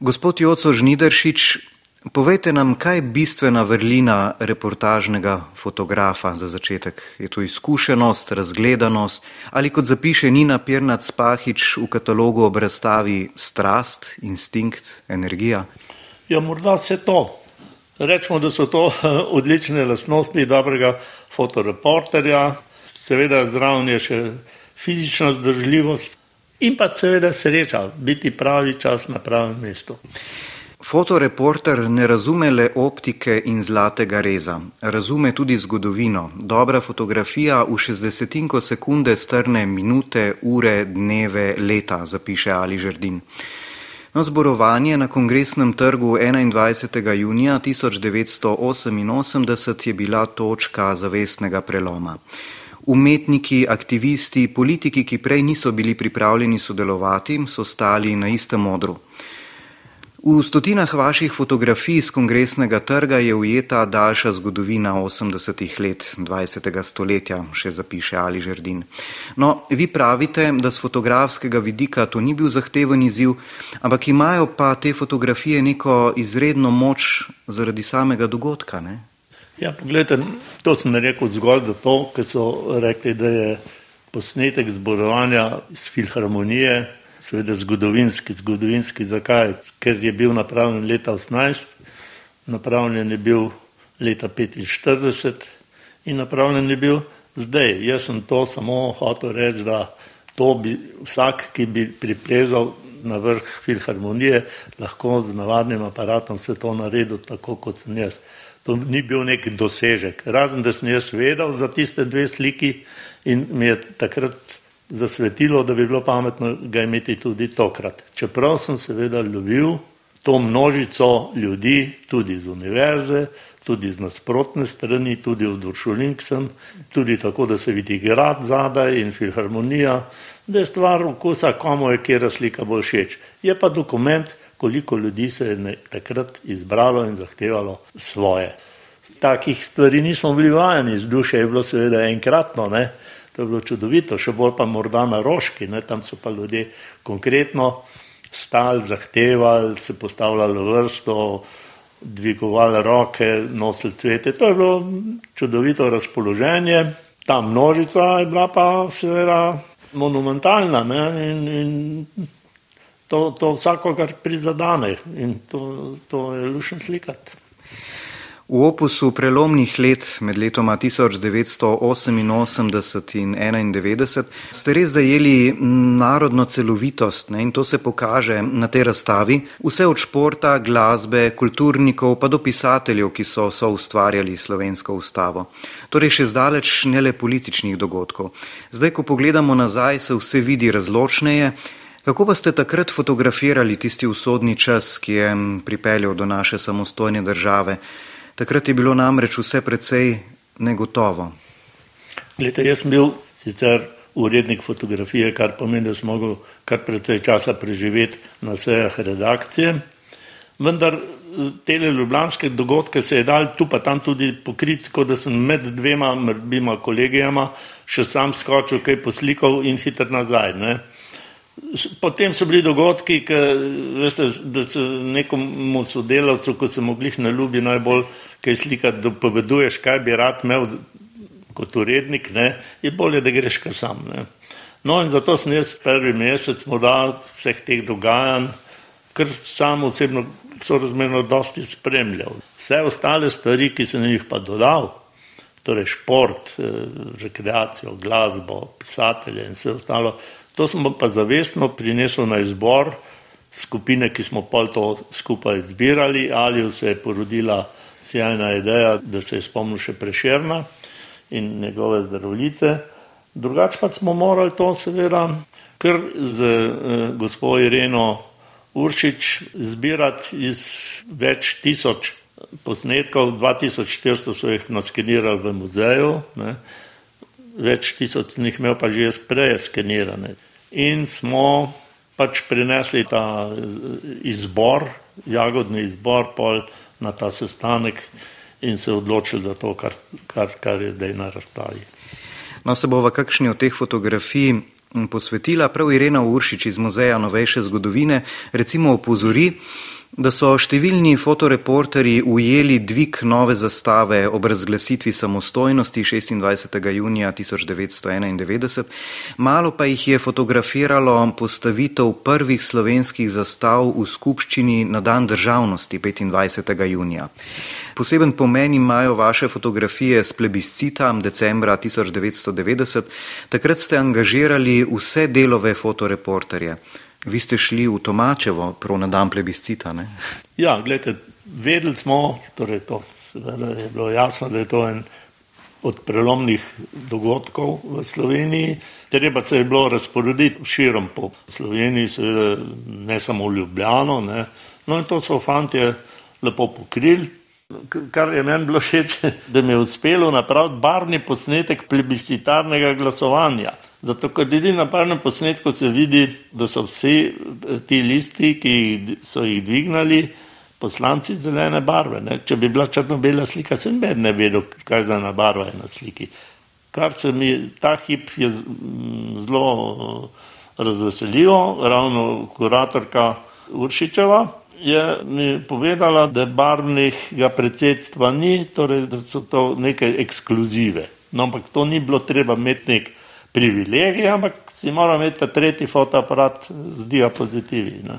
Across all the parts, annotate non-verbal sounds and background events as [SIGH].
Gospod Joco Žnideršič, povejte nam, kaj je bistvena vrlina reportažnega fotografa za začetek? Je to izkušenost, razgledanost ali kot zapiše Nina Pirnac Spahič v katalogu ob razstavi strast, instinkt, energija? Ja, morda vse to. Rečemo, da so to [LAUGHS] odlične lastnosti dobrega fotoreporterja, seveda zraven je še fizična zdržljivost in pa seveda sreča biti pravi čas na pravem mestu. Fotoreporter ne razume le optike in zlatega reza, razume tudi zgodovino. Dobra fotografija v 60 sekunde strne minute, ure, dneve, leta, zapiše Ali Žrdin. No, zborovanje na kongresnem trgu 21. junija 1988 je bila točka zavestnega preloma. Umetniki, aktivisti, politiki, ki prej niso bili pripravljeni sodelovati, so stali na istem odru. V stotinah vaših fotografij z kongresnega trga je ujeta daljša zgodovina 80-ih let 20. stoletja, še zapiše Ali Žerdin. No, vi pravite, da z fotografskega vidika to ni bil zahteven izziv, ampak imajo pa te fotografije neko izredno moč zaradi samega dogodka. Ne? Ja, pogledajte, to sem rekel zgolj zato, ker so rekli, da je posnetek zborovanja iz filharmonije seveda zgodovinski, zgodovinski zakaj? Ker je bil napravljen leta 18, napravljen je bil leta 45 in napravljen je bil zdaj. Jaz sem to samo hotel reči, da to bi vsak, ki bi priplezal na vrh filharmonije, lahko z navadnim aparatom vse to naredil tako, kot sem jaz. To ni bil nek dosežek, razen da sem jaz vedel za tiste dve sliki in mi je takrat zasvetilo, da bi bilo pametno ga imeti tudi tokrat. Čeprav sem seveda ljubil to množico ljudi, tudi iz univerze, tudi iz nasprotne strani, tudi od Uršulink sem, tudi tako, da se vidi grad zadaj in filharmonija, da je stvar okusa, komu je kera slika bolj všeč. Je pa dokument, koliko ljudi se je takrat izbralo in zahtevalo svoje. Takih stvari nismo bili vajeni, z duše je bilo seveda enkratno, ne? To je bilo čudovito, še bolj pa morda na roški, ne? tam so pa ljudje konkretno stali, zahtevali, se postavljali v vrsto, dvigovali roke, nosili cvete. To je bilo čudovito razpoloženje. Ta množica je bila pa seveda monumentalna ne? in, in to, to vsakogar prizadane in to, to je lušen slikati. V opusu prelomnih let med letoma 1988 in 1991 ste res zajeli narodno celovitost ne, in to se pokaže na tej razstavi. Vse od športa, glasbe, kulturnikov pa do pisateljev, ki so, so ustvarjali slovensko ustavo. Torej še zdaleč ne le političnih dogodkov. Zdaj, ko pogledamo nazaj, se vse vidi razločneje. Kako pa ste takrat fotografirali tisti usodni čas, ki je pripeljal do naše samostojne države? Takrat je bilo namreč vse precej negotovo. Glede, jaz sem bil sicer urednik fotografije, kar pomeni, da sem mogel kar precej časa preživeti na sejah redakcije, vendar te ljubljanske dogodke se je dal tu pa tam tudi pokriti, kot da sem med dvema mrbima kolegijama še sam skočil, kaj poslikal in hiter nazaj. Ne. Potem so bili dogodki, ki, veste, da so nekomu sodelavcu, ko se mogli na ljubi najbolj kaj slikati, da poveduješ, kaj bi rad imel kot urednik, ne, je bolje, da greš kar sam. Ne. No in zato sem jaz prvi mesec morda vseh teh dogajanj, ker sam osebno so razmerno dosti spremljal. Vse ostale stvari, ki sem jih pa dodal, torej šport, eh, rekreacijo, glasbo, pisatelje in vse ostalo, To smo pa zavestno prinesli na izbor skupine, ki smo pol to skupaj zbirali, ali se je porodila sjajna ideja, da se je spomnil še preširna in njegove zdravljice. Drugač pa smo morali to seveda kar z eh, gospod Ireno Uršič zbirati iz več tisoč posnetkov, 2400 so jih naskenirali v muzeju, ne več tisoč njih imel pa že prej skenirane. In smo pač prinesli ta izbor, jagodni izbor, pol na ta sestanek in se odločili za to, kar, kar, kar je zdaj na razstavi. No, se bo v kakšni od teh fotografij posvetila. Prav Irena Uršič iz Muzeja novejše zgodovine recimo opozori, da so številni fotoreporterji ujeli dvig nove zastave ob razglasitvi samostojnosti 26. junija 1991, malo pa jih je fotografiralo postavitev prvih slovenskih zastav v skupščini na dan državnosti 25. junija. Poseben pomen imajo vaše fotografije s plebiscita decembra 1990, takrat ste angažirali vse delove fotoreporterje. Vi ste šli v Tomačevo, prav na dan plebiscita. Ne? Ja, gledajte, vedeli smo, torej to je bilo jasno, da je to en od prelomnih dogodkov v Sloveniji. Treba se je bilo razporediti širom po Sloveniji, seveda ne samo v Ljubljano. Ne? No in to so fantje lepo pokrili. Kar je meni bilo všeč, [LAUGHS] da mi je uspelo napraviti barni posnetek plebiscitarnega glasovanja. Zato, ker edini na parnem posnetku se vidi, da so vsi eh, ti listi, ki so jih dvignili, poslanci zelene barve. Ne? Če bi bila črno-bela slika, sem bed ne vedel, kaj za ena barva je na sliki. Kar se mi ta hip je zelo eh, razveseljivo, ravno kuratorka Uršičeva je mi povedala, da barvnega predsedstva ni, torej da so to neke ekskluzive. No, ampak to ni bilo treba imeti nek privilegij, ampak si moral imeti ta tretji fotoaparat z diapozitivi. Ne.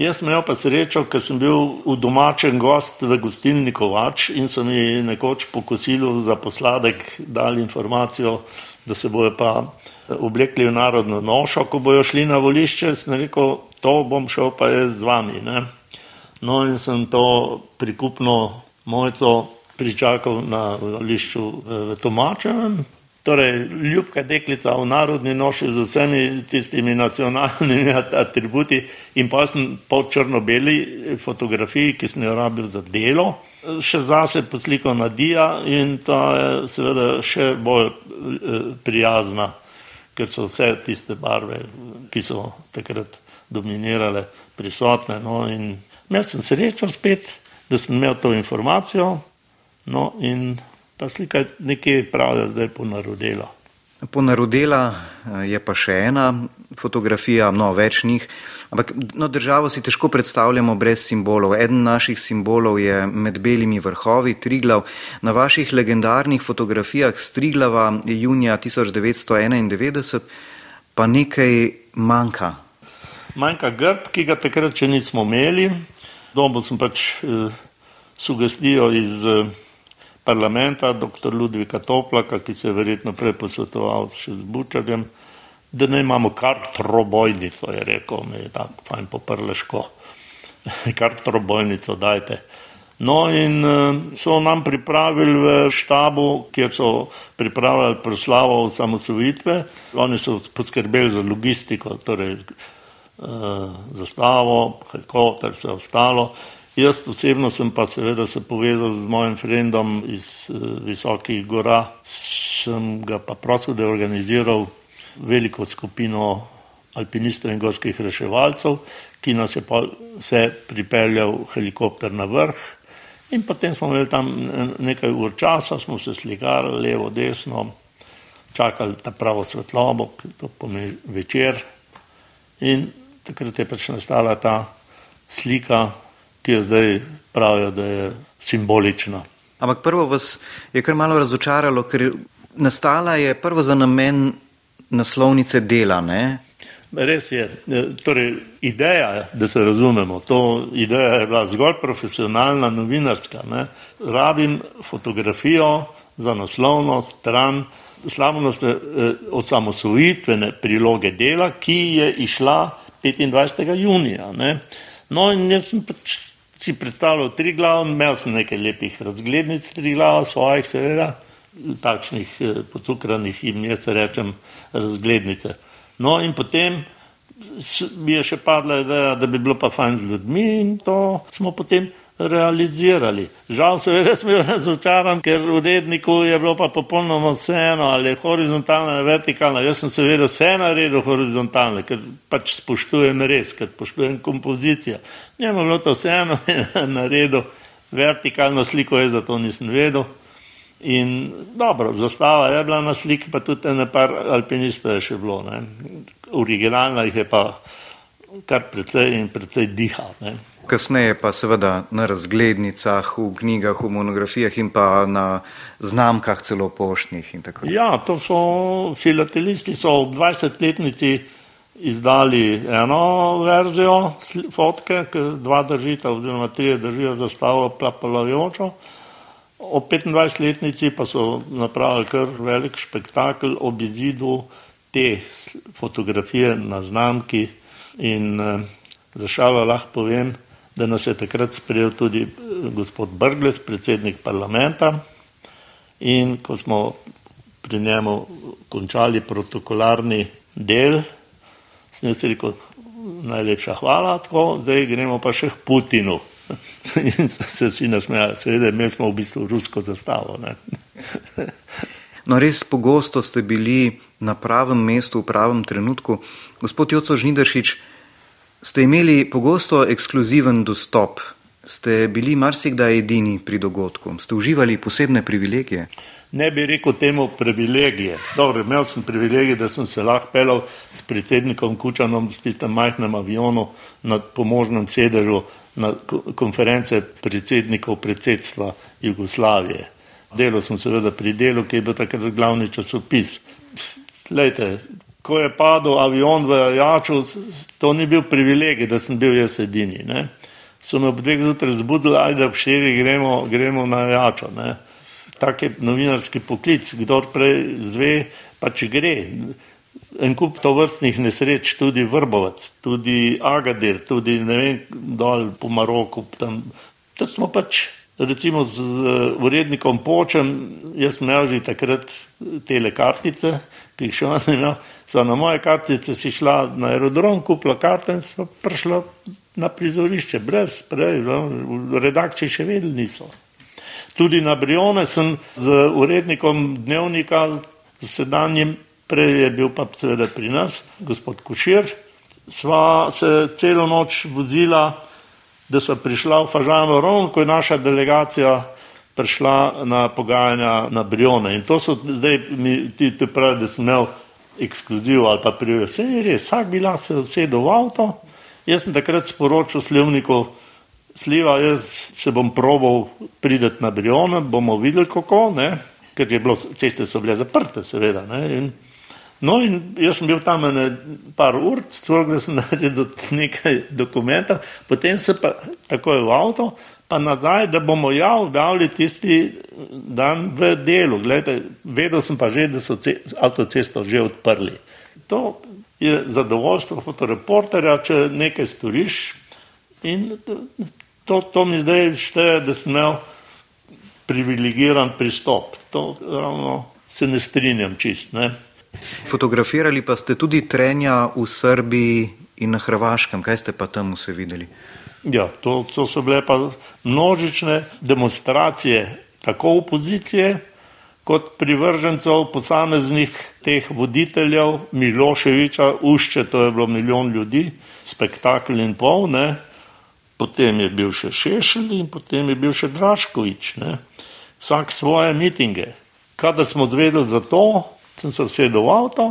Jaz sem imel pa srečo, ker sem bil v domačem gost v gostilni Kovač in so mi nekoč po kosilu za posladek dali informacijo, da se bojo pa oblekli v narodno nošo, ko bojo šli na volišče, sem rekel, to bom šel pa jaz z vami. Ne. No in sem to prikupno mojco pričakal na volišču v Tomačevem, Torej, ljubka deklica v narodni noši z vsemi tistimi nacionalnimi [LAUGHS] atributi in pa sem po črno-beli fotografiji, ki sem jo rabil za delo, še zase poslikal na Dija in ta je seveda še bolj eh, prijazna, ker so vse tiste barve, ki so takrat dominirale, prisotne. No, in imel sem srečo spet, da sem imel to informacijo. No, in ta slika je nekje pravi, zdaj ponarodela. Ponarodela eh, je pa še ena fotografija, no več njih. Ampak no, državo si težko predstavljamo brez simbolov. Eden naših simbolov je med belimi vrhovi Triglav. Na vaših legendarnih fotografijah z Triglava junija 1991 pa nekaj manjka. Manjka grb, ki ga takrat še nismo imeli. Dobo sem pač eh, sugestijo iz eh, parlamenta, dr. Ludvika Toplaka, ki se je verjetno prej posvetoval še z Bučarjem, da ne imamo kar trobojnico, je rekel, mi je tako fajn poprleško, [LAUGHS] kar trobojnico dajte. No in eh, so nam pripravili v štabu, kjer so pripravljali proslavo osamosvojitve, oni so poskrbeli za logistiko, torej uh, zastavo, helikopter, vse ostalo. Jaz osebno sem pa seveda se povezal z mojim frendom iz uh, Visokih gora, sem ga pa prosil, da je organiziral veliko skupino alpinistov in gorskih reševalcev, ki nas je pa vse pripeljal helikopter na vrh. In potem smo imeli tam nekaj ur časa, smo se slikali levo, desno, čakali ta pravo svetlobo, to pomeni večer. In takrat je pač nastala ta slika ki je zdaj pravijo, da je simbolična. Ampak prvo vas je kar malo razočaralo, ker nastala je prvo za namen naslovnice dela. Ne? Res je. E, torej, ideja, da se razumemo, to ideja je bila zgolj profesionalna, novinarska. Ne? Rabim fotografijo za naslovno stran slavnostne eh, osamosvojitvene priloge dela, ki je išla 25. junija. Ne? No in jaz sem pač si predstavljal tri glavne, imel sem nekaj lepih razglednic, tri glava svojih, seveda, takšnih eh, potukranih in jaz rečem razglednice. No in potem mi je še padla ideja, da bi bilo pa fajn z ljudmi in to smo potem realizirali. Žal seveda sem bil razočaran, ker uredniku je bilo pa popolnoma vseeno, ali je horizontalna ali vertikalna. Jaz sem seveda vse naredil horizontalno, ker pač spoštujem res, ker spoštujem kompozicijo. Njemu je bilo to vseeno in [LAUGHS] naredil vertikalno sliko, jaz zato nisem vedel. In dobro, zastava je bila na sliki, pa tudi ene par alpinistov je še bilo. Ne. Originalna jih je pa kar precej in precej diha. Ne. Kasneje pa seveda na razglednicah, v knjigah, v monografijah in pa na znamkah celo poštnih in tako naprej. Ja, to so filatelisti, so v 20-letnici izdali eno verzijo fotke, dva držita oziroma tri držijo zastavo plapalajočo. O 25-letnici pa so napravili kar velik spektakel ob izidu te fotografije na znamki in eh, za šalo lahko povem, da nas je takrat sprejel tudi eh, gospod Brgles, predsednik parlamenta in ko smo pri njemu končali protokolarni del, sem jaz rekel, najlepša hvala, tako, zdaj gremo pa še k Putinu. [LAUGHS] In so se vsi nasmejali, seveda, imeli smo v bistvu rusko zastavo. [LAUGHS] no, res pogosto ste bili na pravem mestu, v pravem trenutku. Gospod Joco Žnideršič, ste imeli pogosto ekskluziven dostop, ste bili marsikdaj edini pri dogodku, ste uživali posebne privilegije ne bi rekel temu privilegije. Dobro, imel sem privilegij, da sem se lahko pelal s predsednikom Kučanom s tistem majhnem avionu na pomožnem sedežu na konference predsednikov predsedstva Jugoslavije. Delo sem seveda pri delu, ki je bil takrat glavni časopis. Lejte, ko je padel avion v Jaču, to ni bil privilegij, da sem bil jaz edini. Ne? So me ob dveh zjutraj zbudili, ajde ob štiri gremo, gremo na Jačo. Ne? tak je novinarski poklic, kdo prej zve, pa če gre. En kup to vrstnih nesreč, tudi Vrbovec, tudi Agadir, tudi ne vem, dol po Maroku. Tam, tam smo pač, recimo z urednikom Počem, jaz sem imel že takrat tele kartice, ki jih še ne imel. [LAUGHS] Sva na moje kartice si šla na aerodrom, kupila karte in sva prišla na prizorišče, brez, prej, no, v redakciji še vedeli niso. Tudi na Brione sem z urednikom dnevnika, sedanjim, prej je bil pa seveda pri nas, gospod Kušir, sva se celo noč vozila, da sva prišla v Fažano Ron, ko je naša delegacija prišla na pogajanja na Brione. In to so zdaj mi ti te pravi, da sem imel ekskluziv ali pa prijo. Vse je res, vsak bi lahko se usedel v avto. Jaz sem takrat sporočil slivniku, sliva, jaz se bom probal prideti na Briona, bomo videli kako, ne? ker je bilo, ceste so bile zaprte, seveda. Ne? In, no in jaz sem bil tam ene par ur, stvar, da sem naredil nekaj dokumentov, potem se pa takoj v avto, pa nazaj, da bomo ja objavili tisti dan v delu. Glede, vedel sem pa že, da so avtocesto že odprli. To je zadovoljstvo fotoreporterja, če nekaj storiš in To, to mi zdaj šteje, da sem imel privilegiran pristop. To ravno se ne strinjam čist. Ne? Fotografirali pa ste tudi trenja v Srbiji in na Hrvaškem. Kaj ste pa tam vse videli? Ja, to, to so bile pa množične demonstracije tako opozicije kot privržencev posameznih teh voditeljev, Miloševiča, Ušče, to je bilo milijon ljudi, spektakl in pol, ne, potem je bil še Šešelj in potem je bil še Draškovič. Ne? Vsak svoje mitinge. Kadar smo zvedeli za to, sem se usedel v avto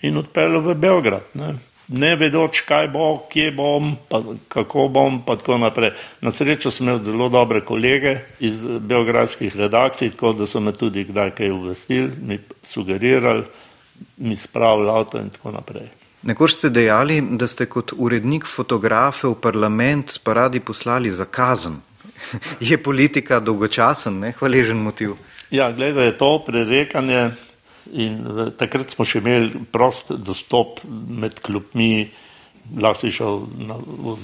in odpeljal v Beograd. Ne, ne vedoč, kaj bo, kje bom, pa kako bom, pa tako naprej. Na srečo sem imel zelo dobre kolege iz beogradskih redakcij, tako da so me tudi kdaj kaj uvestili, mi sugerirali, mi spravili avto in tako naprej. Nekoč ste dejali, da ste kot urednik fotografe v parlament pa radi poslali za kazen. [LAUGHS] Je politika dolgočasen, ne hvaležen motiv? Ja, gledaj, to prerekanje in takrat smo še imeli prost dostop med klopmi, lahko si šel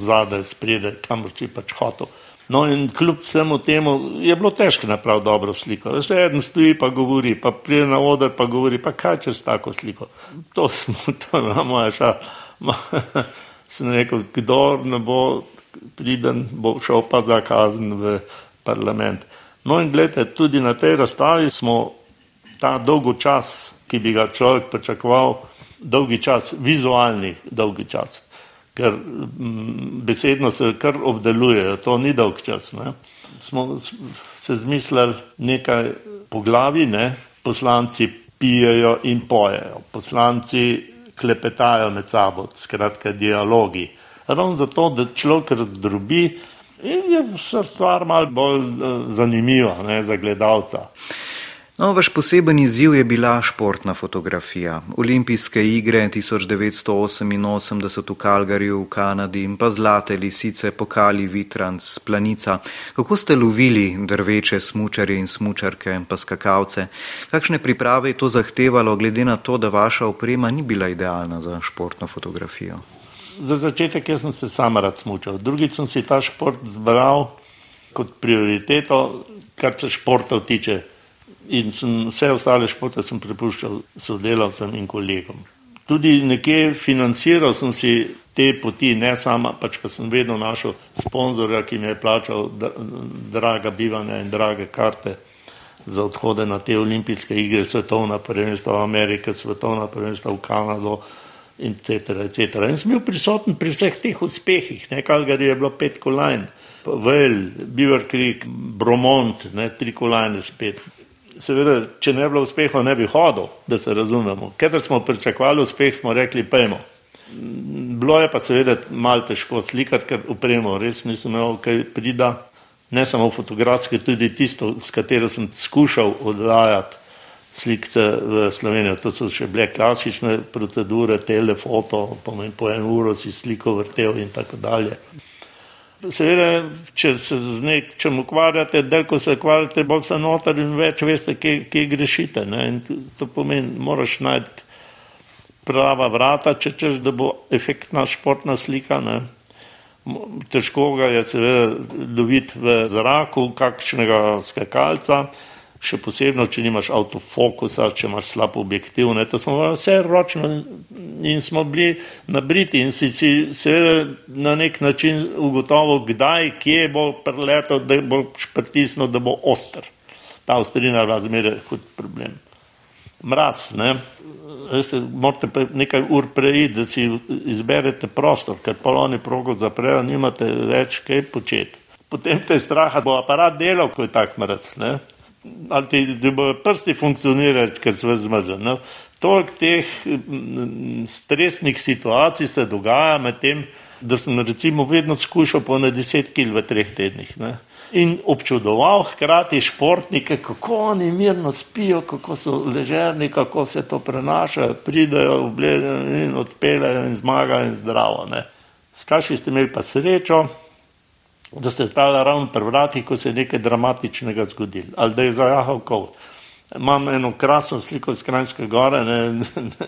zadaj, spredaj, kamor si pač hotel. No in kljub vsemu temu je bilo težko napraviti dobro sliko. Vse en stoji pa govori, pa pride na oder pa govori, pa kaj čez tako sliko. To smo, [LAUGHS] to je moja ša. [LAUGHS] Sem rekel, kdo ne bo priden, bo šel pa za kazen v parlament. No in gledajte, tudi na tej razstavi smo ta dolgo čas, ki bi ga človek pričakoval, dolgi čas, vizualni dolgi čas ker mm, besedno se kar obdeluje, to ni dolg čas. Ne. Smo se zmislili nekaj po glavi, ne? poslanci pijejo in pojejo, poslanci klepetajo med sabo, skratka dialogi. Ravno zato, da človek razdrobi in je vsa stvar malo bolj uh, zanimiva ne, za gledalca. No, vaš poseben izziv je bila športna fotografija. Olimpijske igre 1988 v Kalgariju v Kanadi in pa zlate lisice, pokali Vitranc, planica. Kako ste lovili drveče smučarje in smučarke, pa skakavce? Kakšne priprave je to zahtevalo, glede na to, da vaša oprema ni bila idealna za športno fotografijo? Za začetek jaz sem se sam rad smučal. Drugič sem si ta šport zbral kot prioriteto, kar se športov tiče in vse ostale športe sem prepuščal sodelavcem in kolegom. Tudi nekje financiral sem si te poti, ne sama, pač pa sem vedno našel sponzorja, ki mi je plačal draga bivanja in drage karte za odhode na te olimpijske igre, svetovna prvenstva v Ameriki, svetovna prvenstva v Kanado in etc. etc. In sem bil prisoten pri vseh teh uspehih, nekaj, kar je bilo pet kolajn, Vel, Beaver Creek, Bromont, ne, tri kolajne spet seveda, če ne bi bilo uspeha, ne bi hodil, da se razumemo. Ker smo pričakovali uspeh, smo rekli, pejmo. Bilo je pa seveda malo težko slikati, ker upremo res nisem imel kaj prida, ne samo fotografske, tudi tisto, s katero sem skušal oddajati slikce v Slovenijo. To so še bile klasične procedure, telefoto, pomeni po eno uro si sliko vrtel in tako dalje. Seveda, če se z nečem ukvarjate, del ko se ukvarjate, bolj se noter in več veste, kje, kje grešite. To pomeni, moraš najti prava vrata, če češ, da bo efektna športna slika. Ne? Težko ga je seveda loviti v zraku kakšnega skakalca še posebno, če nimaš avtofokusa, če imaš slab objektiv, ne, to smo vse ročno in smo bili nabriti in si, si seveda na nek način ugotovil, kdaj, kje bo preleto, da bo pritisnil, da bo oster. Ta ostrina je bila zmeraj hud problem. Mraz, ne, veste, morate pa nekaj ur preiti, da si izberete prostor, ker poloni progo zaprejo, nimate več kaj početi. Potem te straha, bo aparat delal, ko je tak mraz, ne ali ti, ti bojo prsti funkcionirati, ker vse zmrže. No? Toliko teh stresnih situacij se dogaja med tem, da sem recimo vedno skušal po na deset kil v treh tednih. Ne? In občudoval hkrati športnike, kako oni mirno spijo, kako so ležerni, kako se to prenaša, pridajo, obledajo in odpeljajo in zmagajo in zdravo. Skaši ste imeli pa srečo, da se je stala ravno pri vratih, ko se je nekaj dramatičnega zgodilo, ali da je zajahal kol. Imam eno krasno sliko iz Krajinske gore, ne, ne,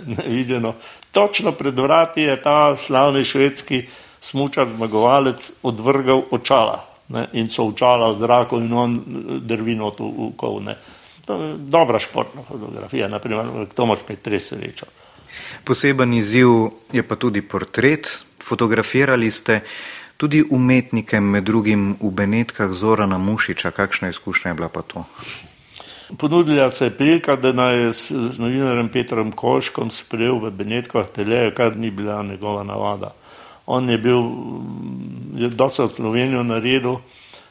ne videno. Točno pred vrati je ta slavni švedski smučar zmagovalec odvrgal očala ne, in so očala v zraku in on drvino tu v kol. Ne. To je dobra športna fotografija, naprimer, to moš imeti res srečo. Poseben izziv je pa tudi portret. Fotografirali ste tudi umetnike, med drugim v Benetkah Zorana Mušiča. Kakšna izkušnja je bila pa to? Ponudila se je prilika, da naj z novinarjem Petrom Koškom sprejel v Benetkah telejo, kar ni bila njegova navada. On je bil, je dosta Slovenijo naredil,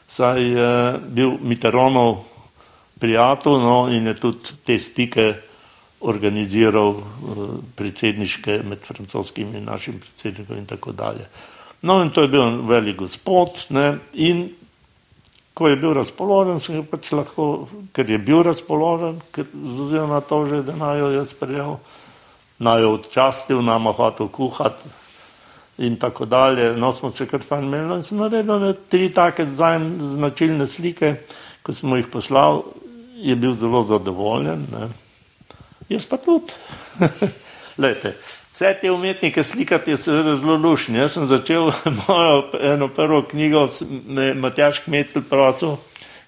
saj je bil Mitteronov prijatelj no, in je tudi te stike organiziral eh, predsedniške med francoskim in našim predsednikom in tako dalje. No, in to je bil velik gospod. Ne, in ko je bil razpoložen, sem ga pač lahko, ker je bil razpoložen, ker na to, že, da naj jo je sprejel, naj jo odčastil, nam hotel kuhati in tako dalje. No, smo se kar fajn imeli in sem naredil ne, tri take značilne slike, ko smo jih poslal, je bil zelo zadovoljen. Ne. Jaz pa tudi. [LAUGHS] Lejte, Vse te umetnike slikati je seveda zelo lušni. Jaz sem začel [LAUGHS] mojo eno prvo knjigo, me Matjaš Kmecel prosil,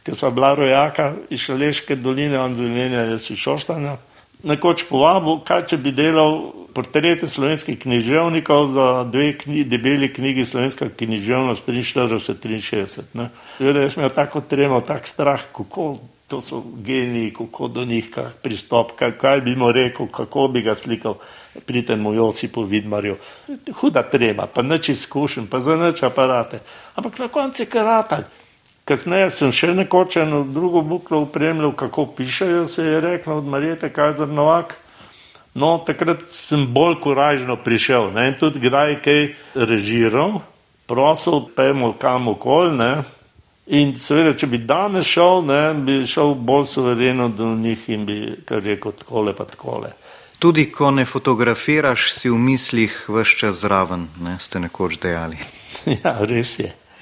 ker sva bila rojaka iz Šaleške doline, zvelenja je si šoštanja. Nekoč povabil, kaj če bi delal portrete slovenskih književnikov za dve knji, debeli knjigi slovenska književnost 43-63. Seveda jaz imel tako tremo, tak strah, kako to so geniji, kako do njih, kak pristop, kaj, kaj bi mu rekel, kako bi ga slikal pri tem Josipu Vidmarju. Huda treba, pa neč izkušen, pa za neč aparate. Ampak na koncu je karatak. Kasneje sem še nekoč eno drugo buklo upremljal, kako pišejo, se je reklo od Marijete Kajzer Novak. No, takrat sem bolj kuražno prišel ne? in tudi kdaj kaj režiral, prosil, pejmo kam okol. Ne? In seveda, če bi danes šel, ne, bi šel bolj suvereno do njih in bi kar rekel takole pa takole. Tudi ko ne fotografiraš, si v mislih vse čas zraven, ne, ste nekoč dejali. [LAUGHS] ja, res je.